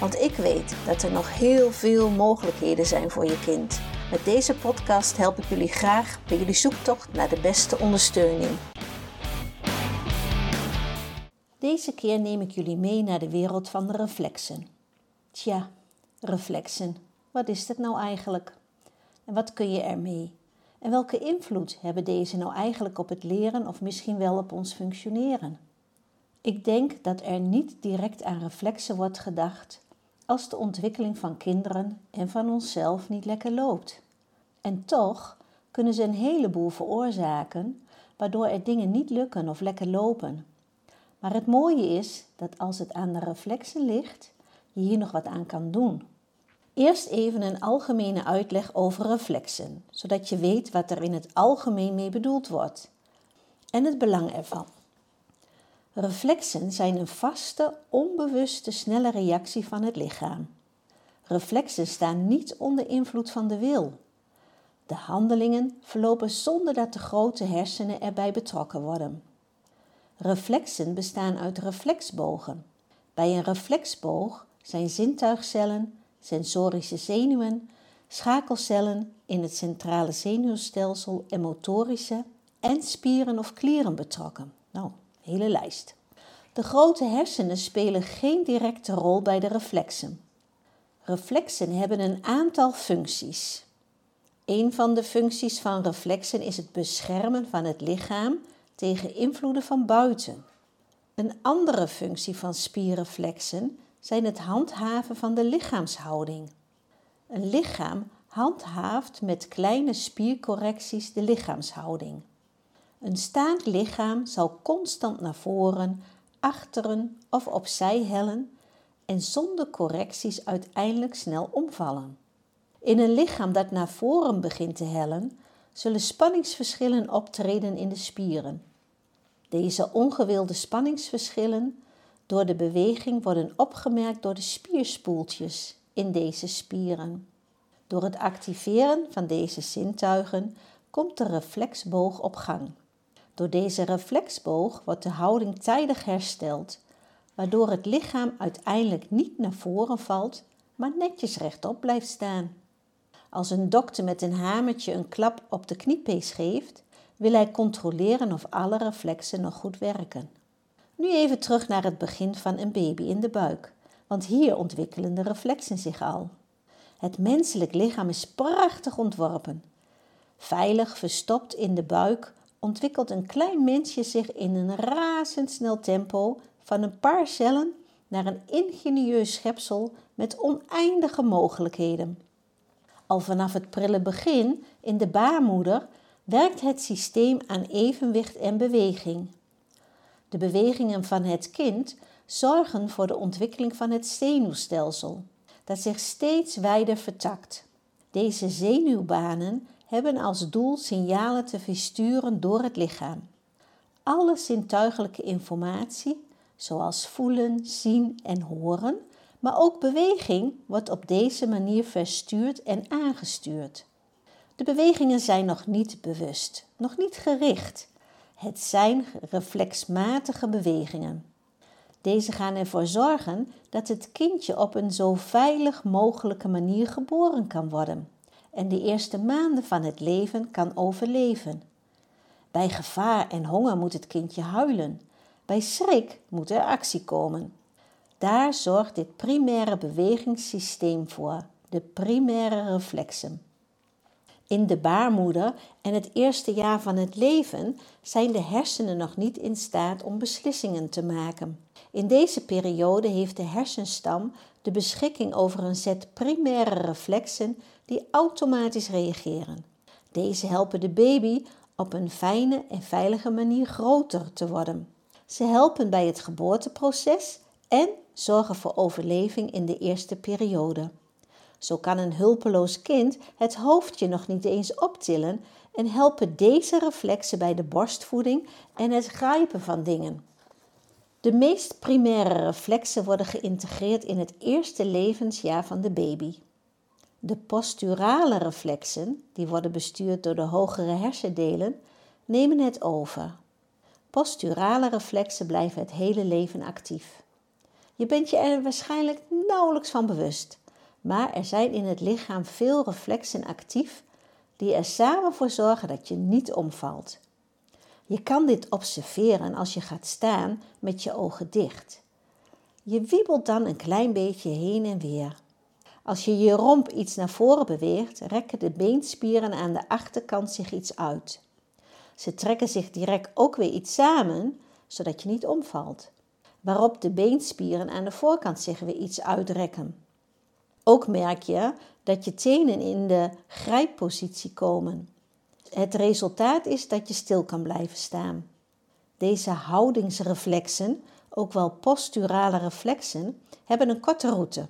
Want ik weet dat er nog heel veel mogelijkheden zijn voor je kind. Met deze podcast help ik jullie graag bij jullie zoektocht naar de beste ondersteuning. Deze keer neem ik jullie mee naar de wereld van de reflexen. Tja, reflexen. Wat is dat nou eigenlijk? En wat kun je ermee? En welke invloed hebben deze nou eigenlijk op het leren of misschien wel op ons functioneren? Ik denk dat er niet direct aan reflexen wordt gedacht als de ontwikkeling van kinderen en van onszelf niet lekker loopt. En toch kunnen ze een heleboel veroorzaken waardoor er dingen niet lukken of lekker lopen. Maar het mooie is dat als het aan de reflexen ligt, je hier nog wat aan kan doen. Eerst even een algemene uitleg over reflexen, zodat je weet wat er in het algemeen mee bedoeld wordt en het belang ervan. Reflexen zijn een vaste, onbewuste, snelle reactie van het lichaam. Reflexen staan niet onder invloed van de wil. De handelingen verlopen zonder dat de grote hersenen erbij betrokken worden. Reflexen bestaan uit reflexbogen. Bij een reflexboog zijn zintuigcellen, sensorische zenuwen, schakelcellen in het centrale zenuwstelsel en motorische en spieren of klieren betrokken. Nou, hele lijst. De grote hersenen spelen geen directe rol bij de reflexen. Reflexen hebben een aantal functies. Een van de functies van reflexen is het beschermen van het lichaam tegen invloeden van buiten. Een andere functie van spierreflexen zijn het handhaven van de lichaamshouding. Een lichaam handhaaft met kleine spiercorrecties de lichaamshouding. Een staand lichaam zal constant naar voren, achteren of opzij hellen en zonder correcties uiteindelijk snel omvallen. In een lichaam dat naar voren begint te hellen, zullen spanningsverschillen optreden in de spieren. Deze ongewilde spanningsverschillen door de beweging worden opgemerkt door de spierspoeltjes in deze spieren. Door het activeren van deze zintuigen komt de reflexboog op gang. Door deze reflexboog wordt de houding tijdig hersteld, waardoor het lichaam uiteindelijk niet naar voren valt, maar netjes rechtop blijft staan. Als een dokter met een hamertje een klap op de kniepees geeft, wil hij controleren of alle reflexen nog goed werken. Nu even terug naar het begin van een baby in de buik, want hier ontwikkelen de reflexen zich al. Het menselijk lichaam is prachtig ontworpen. Veilig verstopt in de buik ontwikkelt een klein mensje zich in een razendsnel tempo van een paar cellen naar een ingenieus schepsel met oneindige mogelijkheden. Al vanaf het prille begin in de baarmoeder werkt het systeem aan evenwicht en beweging. De bewegingen van het kind zorgen voor de ontwikkeling van het zenuwstelsel, dat zich steeds wijder vertakt. Deze zenuwbanen hebben als doel signalen te versturen door het lichaam. Alle zintuigelijke informatie, zoals voelen, zien en horen, maar ook beweging, wordt op deze manier verstuurd en aangestuurd. De bewegingen zijn nog niet bewust, nog niet gericht. Het zijn reflexmatige bewegingen. Deze gaan ervoor zorgen dat het kindje op een zo veilig mogelijke manier geboren kan worden en de eerste maanden van het leven kan overleven. Bij gevaar en honger moet het kindje huilen. Bij schrik moet er actie komen. Daar zorgt dit primaire bewegingssysteem voor, de primaire reflexen. In de baarmoeder en het eerste jaar van het leven zijn de hersenen nog niet in staat om beslissingen te maken. In deze periode heeft de hersenstam de beschikking over een set primaire reflexen die automatisch reageren. Deze helpen de baby op een fijne en veilige manier groter te worden. Ze helpen bij het geboorteproces en zorgen voor overleving in de eerste periode. Zo kan een hulpeloos kind het hoofdje nog niet eens optillen en helpen deze reflexen bij de borstvoeding en het grijpen van dingen. De meest primaire reflexen worden geïntegreerd in het eerste levensjaar van de baby. De posturale reflexen, die worden bestuurd door de hogere hersendelen, nemen het over. Posturale reflexen blijven het hele leven actief. Je bent je er waarschijnlijk nauwelijks van bewust, maar er zijn in het lichaam veel reflexen actief die er samen voor zorgen dat je niet omvalt. Je kan dit observeren als je gaat staan met je ogen dicht. Je wiebelt dan een klein beetje heen en weer. Als je je romp iets naar voren beweegt, rekken de beenspieren aan de achterkant zich iets uit. Ze trekken zich direct ook weer iets samen, zodat je niet omvalt. Waarop de beenspieren aan de voorkant zich weer iets uitrekken. Ook merk je dat je tenen in de grijppositie komen. Het resultaat is dat je stil kan blijven staan. Deze houdingsreflexen, ook wel posturale reflexen, hebben een korte route.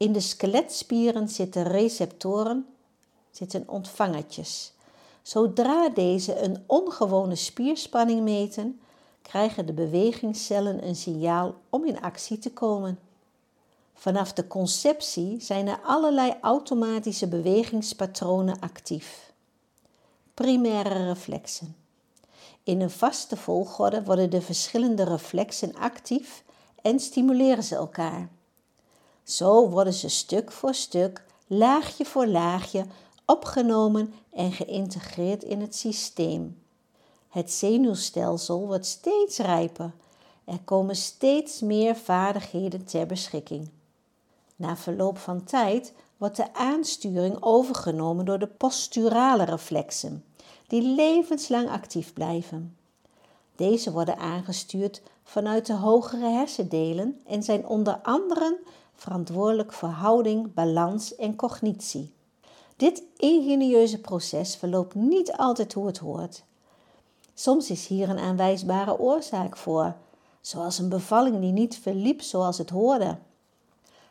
In de skeletspieren zitten receptoren, zitten ontvangertjes. Zodra deze een ongewone spierspanning meten, krijgen de bewegingscellen een signaal om in actie te komen. Vanaf de conceptie zijn er allerlei automatische bewegingspatronen actief. Primaire reflexen. In een vaste volgorde worden de verschillende reflexen actief en stimuleren ze elkaar. Zo worden ze stuk voor stuk, laagje voor laagje opgenomen en geïntegreerd in het systeem. Het zenuwstelsel wordt steeds rijper. Er komen steeds meer vaardigheden ter beschikking. Na verloop van tijd wordt de aansturing overgenomen door de posturale reflexen, die levenslang actief blijven. Deze worden aangestuurd vanuit de hogere hersendelen en zijn onder andere verantwoordelijk voor houding, balans en cognitie. Dit ingenieuze proces verloopt niet altijd hoe het hoort. Soms is hier een aanwijsbare oorzaak voor, zoals een bevalling die niet verliep zoals het hoorde.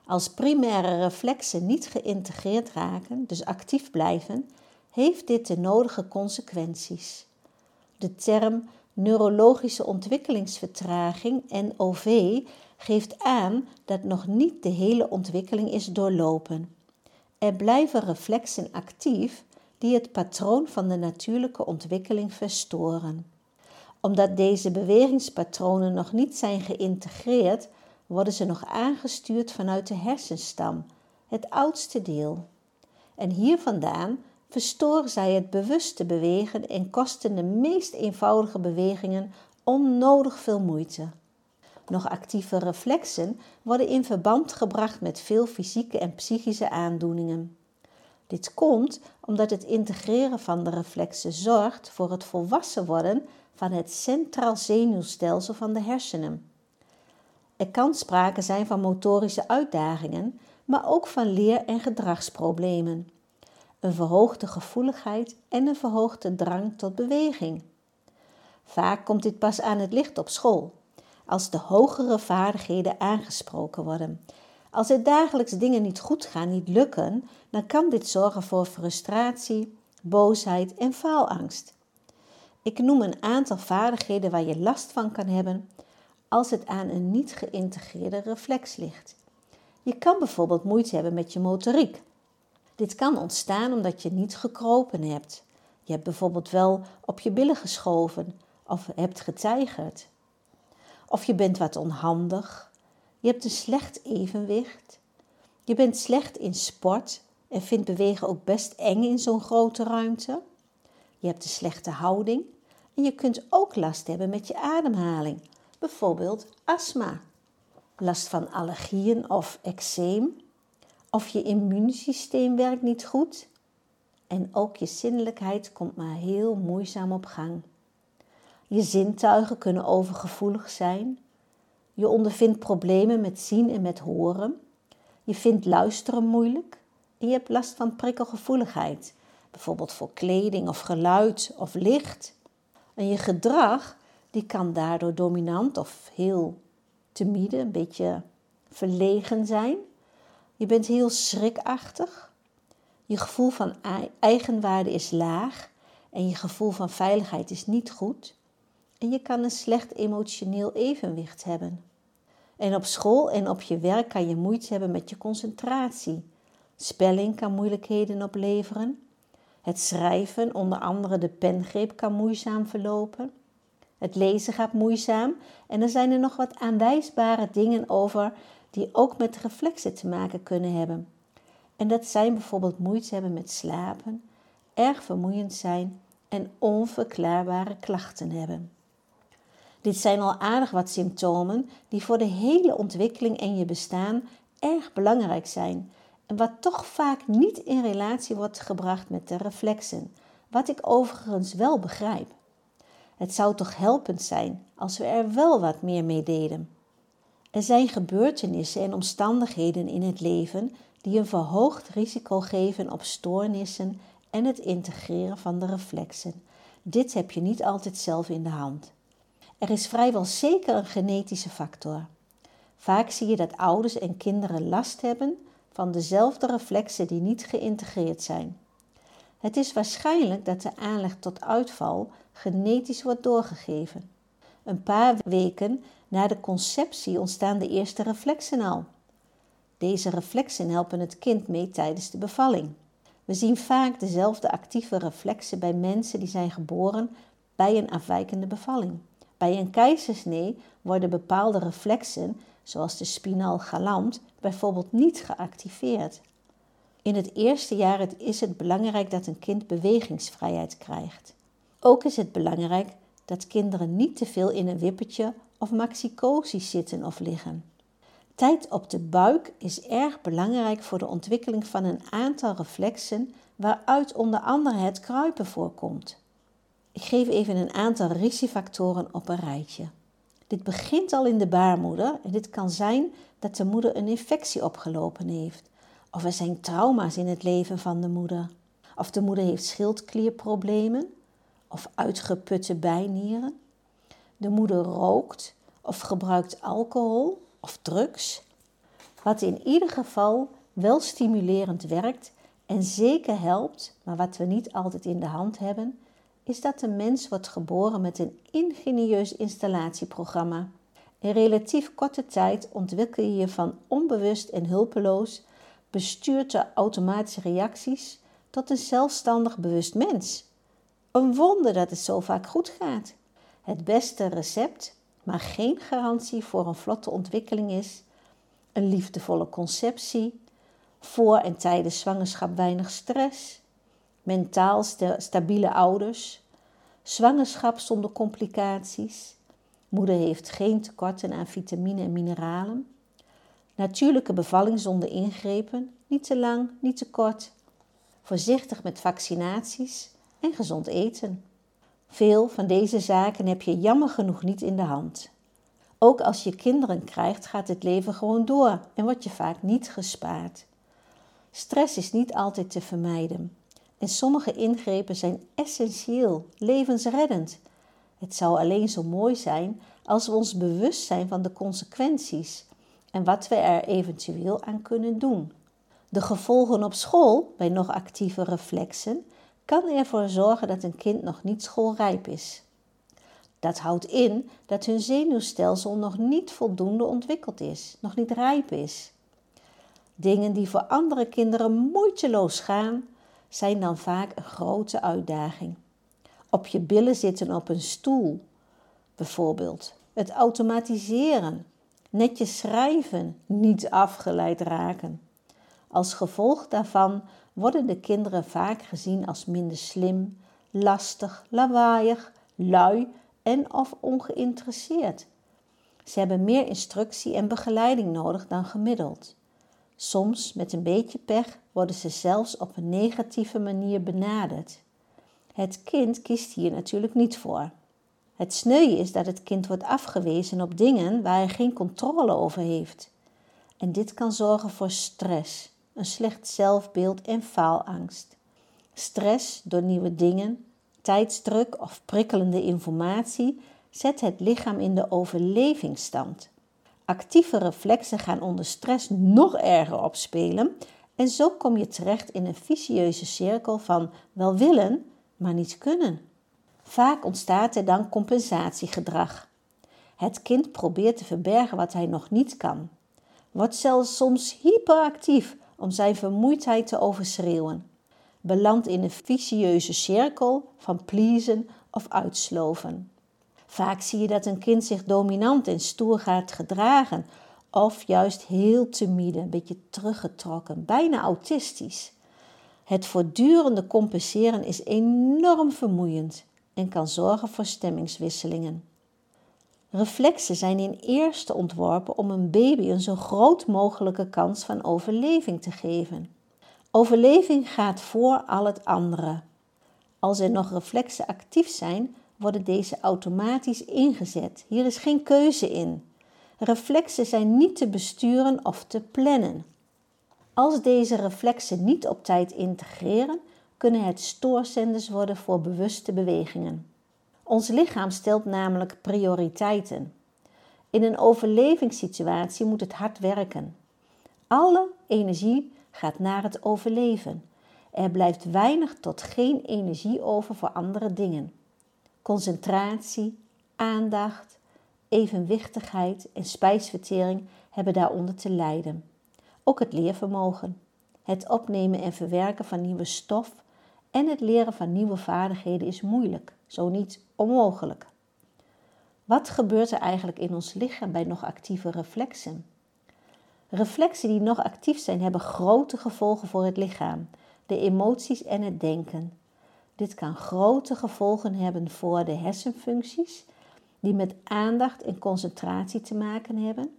Als primaire reflexen niet geïntegreerd raken, dus actief blijven, heeft dit de nodige consequenties. De term neurologische ontwikkelingsvertraging NOV geeft aan dat nog niet de hele ontwikkeling is doorlopen. Er blijven reflexen actief die het patroon van de natuurlijke ontwikkeling verstoren. Omdat deze bewegingspatronen nog niet zijn geïntegreerd, worden ze nog aangestuurd vanuit de hersenstam, het oudste deel. En hier vandaan verstoren zij het bewuste bewegen en kosten de meest eenvoudige bewegingen onnodig veel moeite. Nog actieve reflexen worden in verband gebracht met veel fysieke en psychische aandoeningen. Dit komt omdat het integreren van de reflexen zorgt voor het volwassen worden van het centraal zenuwstelsel van de hersenen. Er kan sprake zijn van motorische uitdagingen, maar ook van leer- en gedragsproblemen. Een verhoogde gevoeligheid en een verhoogde drang tot beweging. Vaak komt dit pas aan het licht op school, als de hogere vaardigheden aangesproken worden. Als er dagelijks dingen niet goed gaan, niet lukken, dan kan dit zorgen voor frustratie, boosheid en faalangst. Ik noem een aantal vaardigheden waar je last van kan hebben als het aan een niet geïntegreerde reflex ligt. Je kan bijvoorbeeld moeite hebben met je motoriek. Dit kan ontstaan omdat je niet gekropen hebt. Je hebt bijvoorbeeld wel op je billen geschoven of hebt getijgerd. Of je bent wat onhandig. Je hebt een slecht evenwicht. Je bent slecht in sport en vindt bewegen ook best eng in zo'n grote ruimte. Je hebt een slechte houding en je kunt ook last hebben met je ademhaling bijvoorbeeld astma, last van allergieën of eczeem, of je immuunsysteem werkt niet goed en ook je zinnelijkheid komt maar heel moeizaam op gang. Je zintuigen kunnen overgevoelig zijn. Je ondervindt problemen met zien en met horen. Je vindt luisteren moeilijk en je hebt last van prikkelgevoeligheid, bijvoorbeeld voor kleding of geluid of licht. En je gedrag die kan daardoor dominant of heel timide, een beetje verlegen zijn. Je bent heel schrikachtig. Je gevoel van eigenwaarde is laag en je gevoel van veiligheid is niet goed. En je kan een slecht emotioneel evenwicht hebben. En op school en op je werk kan je moeite hebben met je concentratie. Spelling kan moeilijkheden opleveren. Het schrijven, onder andere de pengreep, kan moeizaam verlopen. Het lezen gaat moeizaam en er zijn er nog wat aanwijsbare dingen over die ook met reflexen te maken kunnen hebben. En dat zijn bijvoorbeeld moeite hebben met slapen, erg vermoeiend zijn en onverklaarbare klachten hebben. Dit zijn al aardig wat symptomen die voor de hele ontwikkeling en je bestaan erg belangrijk zijn en wat toch vaak niet in relatie wordt gebracht met de reflexen, wat ik overigens wel begrijp. Het zou toch helpend zijn als we er wel wat meer mee deden. Er zijn gebeurtenissen en omstandigheden in het leven die een verhoogd risico geven op stoornissen en het integreren van de reflexen. Dit heb je niet altijd zelf in de hand. Er is vrijwel zeker een genetische factor. Vaak zie je dat ouders en kinderen last hebben van dezelfde reflexen die niet geïntegreerd zijn. Het is waarschijnlijk dat de aanleg tot uitval genetisch wordt doorgegeven. Een paar weken na de conceptie ontstaan de eerste reflexen al. Deze reflexen helpen het kind mee tijdens de bevalling. We zien vaak dezelfde actieve reflexen bij mensen die zijn geboren bij een afwijkende bevalling. Bij een keizersnee worden bepaalde reflexen, zoals de spinaal galant, bijvoorbeeld niet geactiveerd. In het eerste jaar is het belangrijk dat een kind bewegingsvrijheid krijgt. Ook is het belangrijk dat kinderen niet te veel in een wippertje of maxicosi zitten of liggen. Tijd op de buik is erg belangrijk voor de ontwikkeling van een aantal reflexen waaruit onder andere het kruipen voorkomt. Ik geef even een aantal risicofactoren op een rijtje. Dit begint al in de baarmoeder en dit kan zijn dat de moeder een infectie opgelopen heeft, of er zijn trauma's in het leven van de moeder, of de moeder heeft schildklierproblemen of uitgeputte bijnieren. De moeder rookt of gebruikt alcohol of drugs, wat in ieder geval wel stimulerend werkt en zeker helpt, maar wat we niet altijd in de hand hebben, is dat de mens wordt geboren met een ingenieus installatieprogramma. In relatief korte tijd ontwikkel je je van onbewust en hulpeloos, bestuurd door automatische reacties, tot een zelfstandig bewust mens. Een wonder dat het zo vaak goed gaat. Het beste recept, maar geen garantie voor een vlotte ontwikkeling is een liefdevolle conceptie, voor en tijdens zwangerschap weinig stress, mentaal stabiele ouders, zwangerschap zonder complicaties, moeder heeft geen tekorten aan vitamine en mineralen, natuurlijke bevalling zonder ingrepen, niet te lang, niet te kort, voorzichtig met vaccinaties en gezond eten. Veel van deze zaken heb je jammer genoeg niet in de hand. Ook als je kinderen krijgt, gaat het leven gewoon door en word je vaak niet gespaard. Stress is niet altijd te vermijden. En sommige ingrepen zijn essentieel, levensreddend. Het zou alleen zo mooi zijn als we ons bewust zijn van de consequenties en wat we er eventueel aan kunnen doen. De gevolgen op school, bij nog actieve reflexen, kan ervoor zorgen dat een kind nog niet schoolrijp is. Dat houdt in dat hun zenuwstelsel nog niet voldoende ontwikkeld is, nog niet rijp is. Dingen die voor andere kinderen moeiteloos gaan, zijn dan vaak een grote uitdaging. Op je billen zitten op een stoel, bijvoorbeeld. Het automatiseren, netjes schrijven, niet afgeleid raken. Als gevolg daarvan worden de kinderen vaak gezien als minder slim, lastig, lawaaiig, lui en of ongeïnteresseerd. Ze hebben meer instructie en begeleiding nodig dan gemiddeld. Soms, met een beetje pech, worden ze zelfs op een negatieve manier benaderd. Het kind kiest hier natuurlijk niet voor. Het sneu is dat het kind wordt afgewezen op dingen waar hij geen controle over heeft. En dit kan zorgen voor stress, een slecht zelfbeeld en faalangst. Stress door nieuwe dingen, tijdsdruk of prikkelende informatie zet het lichaam in de overlevingsstand. Actieve reflexen gaan onder stress nog erger opspelen en zo kom je terecht in een vicieuze cirkel van wel willen, maar niet kunnen. Vaak ontstaat er dan compensatiegedrag. Het kind probeert te verbergen wat hij nog niet kan. Wordt zelfs soms hyperactief om zijn vermoeidheid te overschreeuwen. Belandt in een vicieuze cirkel van pleasen of uitsloven. Vaak zie je dat een kind zich dominant en stoer gaat gedragen, of juist heel timide, een beetje teruggetrokken, bijna autistisch. Het voortdurende compenseren is enorm vermoeiend en kan zorgen voor stemmingswisselingen. Reflexen zijn in eerste ontworpen om een baby een zo groot mogelijke kans van overleving te geven. Overleving gaat voor al het andere. Als er nog reflexen actief zijn, worden deze automatisch ingezet. Hier is geen keuze in. Reflexen zijn niet te besturen of te plannen. Als deze reflexen niet op tijd integreren, kunnen het stoorzenders worden voor bewuste bewegingen. Ons lichaam stelt namelijk prioriteiten. In een overlevingssituatie moet het hard werken. Alle energie gaat naar het overleven. Er blijft weinig tot geen energie over voor andere dingen. Concentratie, aandacht, evenwichtigheid en spijsvertering hebben daaronder te lijden. Ook het leervermogen, het opnemen en verwerken van nieuwe stof en het leren van nieuwe vaardigheden is moeilijk, zo niet onmogelijk. Wat gebeurt er eigenlijk in ons lichaam bij nog actieve reflexen? Reflexen die nog actief zijn hebben grote gevolgen voor het lichaam, de emoties en het denken. Dit kan grote gevolgen hebben voor de hersenfuncties, die met aandacht en concentratie te maken hebben.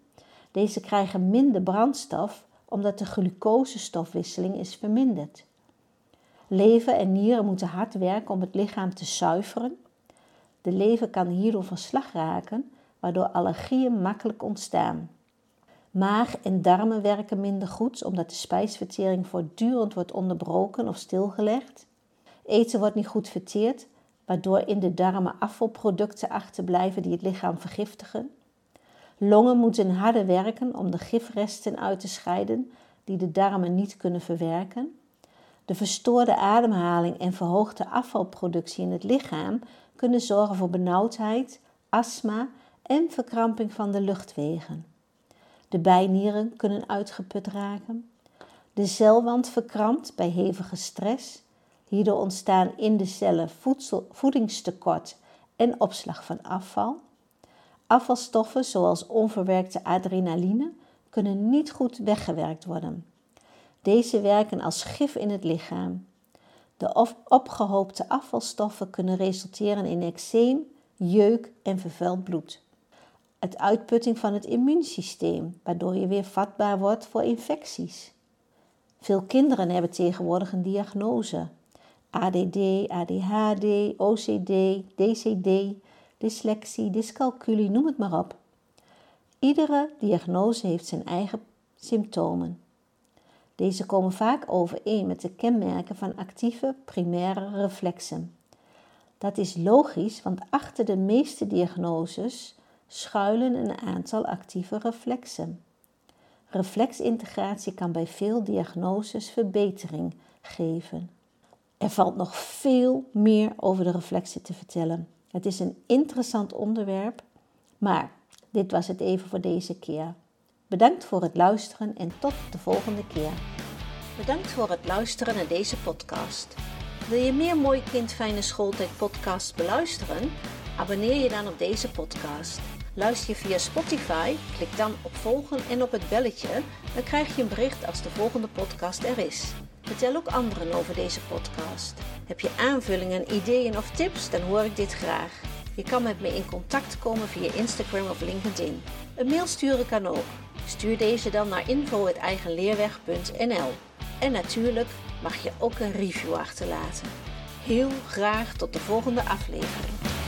Deze krijgen minder brandstof omdat de glucosestofwisseling is verminderd. Lever en nieren moeten hard werken om het lichaam te zuiveren. De lever kan hierdoor van slag raken, waardoor allergieën makkelijk ontstaan. Maag en darmen werken minder goed omdat de spijsvertering voortdurend wordt onderbroken of stilgelegd. Eten wordt niet goed verteerd, waardoor in de darmen afvalproducten achterblijven die het lichaam vergiftigen. Longen moeten harder werken om de gifresten uit te scheiden die de darmen niet kunnen verwerken. De verstoorde ademhaling en verhoogde afvalproductie in het lichaam kunnen zorgen voor benauwdheid, astma en verkramping van de luchtwegen. De bijnieren kunnen uitgeput raken. De celwand verkrampt bij hevige stress. Hierdoor ontstaan in de cellen voedingstekort en opslag van afval. Afvalstoffen zoals onverwerkte adrenaline kunnen niet goed weggewerkt worden. Deze werken als gif in het lichaam. De opgehoopte afvalstoffen kunnen resulteren in eczeem, jeuk en vervuild bloed. Het uitputting van het immuunsysteem, waardoor je weer vatbaar wordt voor infecties. Veel kinderen hebben tegenwoordig een diagnose. ADD, ADHD, OCD, DCD, dyslexie, dyscalculie, noem het maar op. Iedere diagnose heeft zijn eigen symptomen. Deze komen vaak overeen met de kenmerken van actieve primaire reflexen. Dat is logisch, want achter de meeste diagnoses schuilen een aantal actieve reflexen. Reflexintegratie kan bij veel diagnoses verbetering geven. Er valt nog veel meer over de reflexen te vertellen. Het is een interessant onderwerp, maar dit was het even voor deze keer. Bedankt voor het luisteren en tot de volgende keer. Bedankt voor het luisteren naar deze podcast. Wil je meer Mooi Kind Fijne Schooltijd podcasts beluisteren? Abonneer je dan op deze podcast. Luister je via Spotify, klik dan op volgen en op het belletje. Dan krijg je een bericht als de volgende podcast er is. Vertel ook anderen over deze podcast. Heb je aanvullingen, ideeën of tips? Dan hoor ik dit graag. Je kan met me in contact komen via Instagram of LinkedIn. Een mail sturen kan ook. Stuur deze dan naar info.eigenleerweg.nl En natuurlijk mag je ook een review achterlaten. Heel graag tot de volgende aflevering.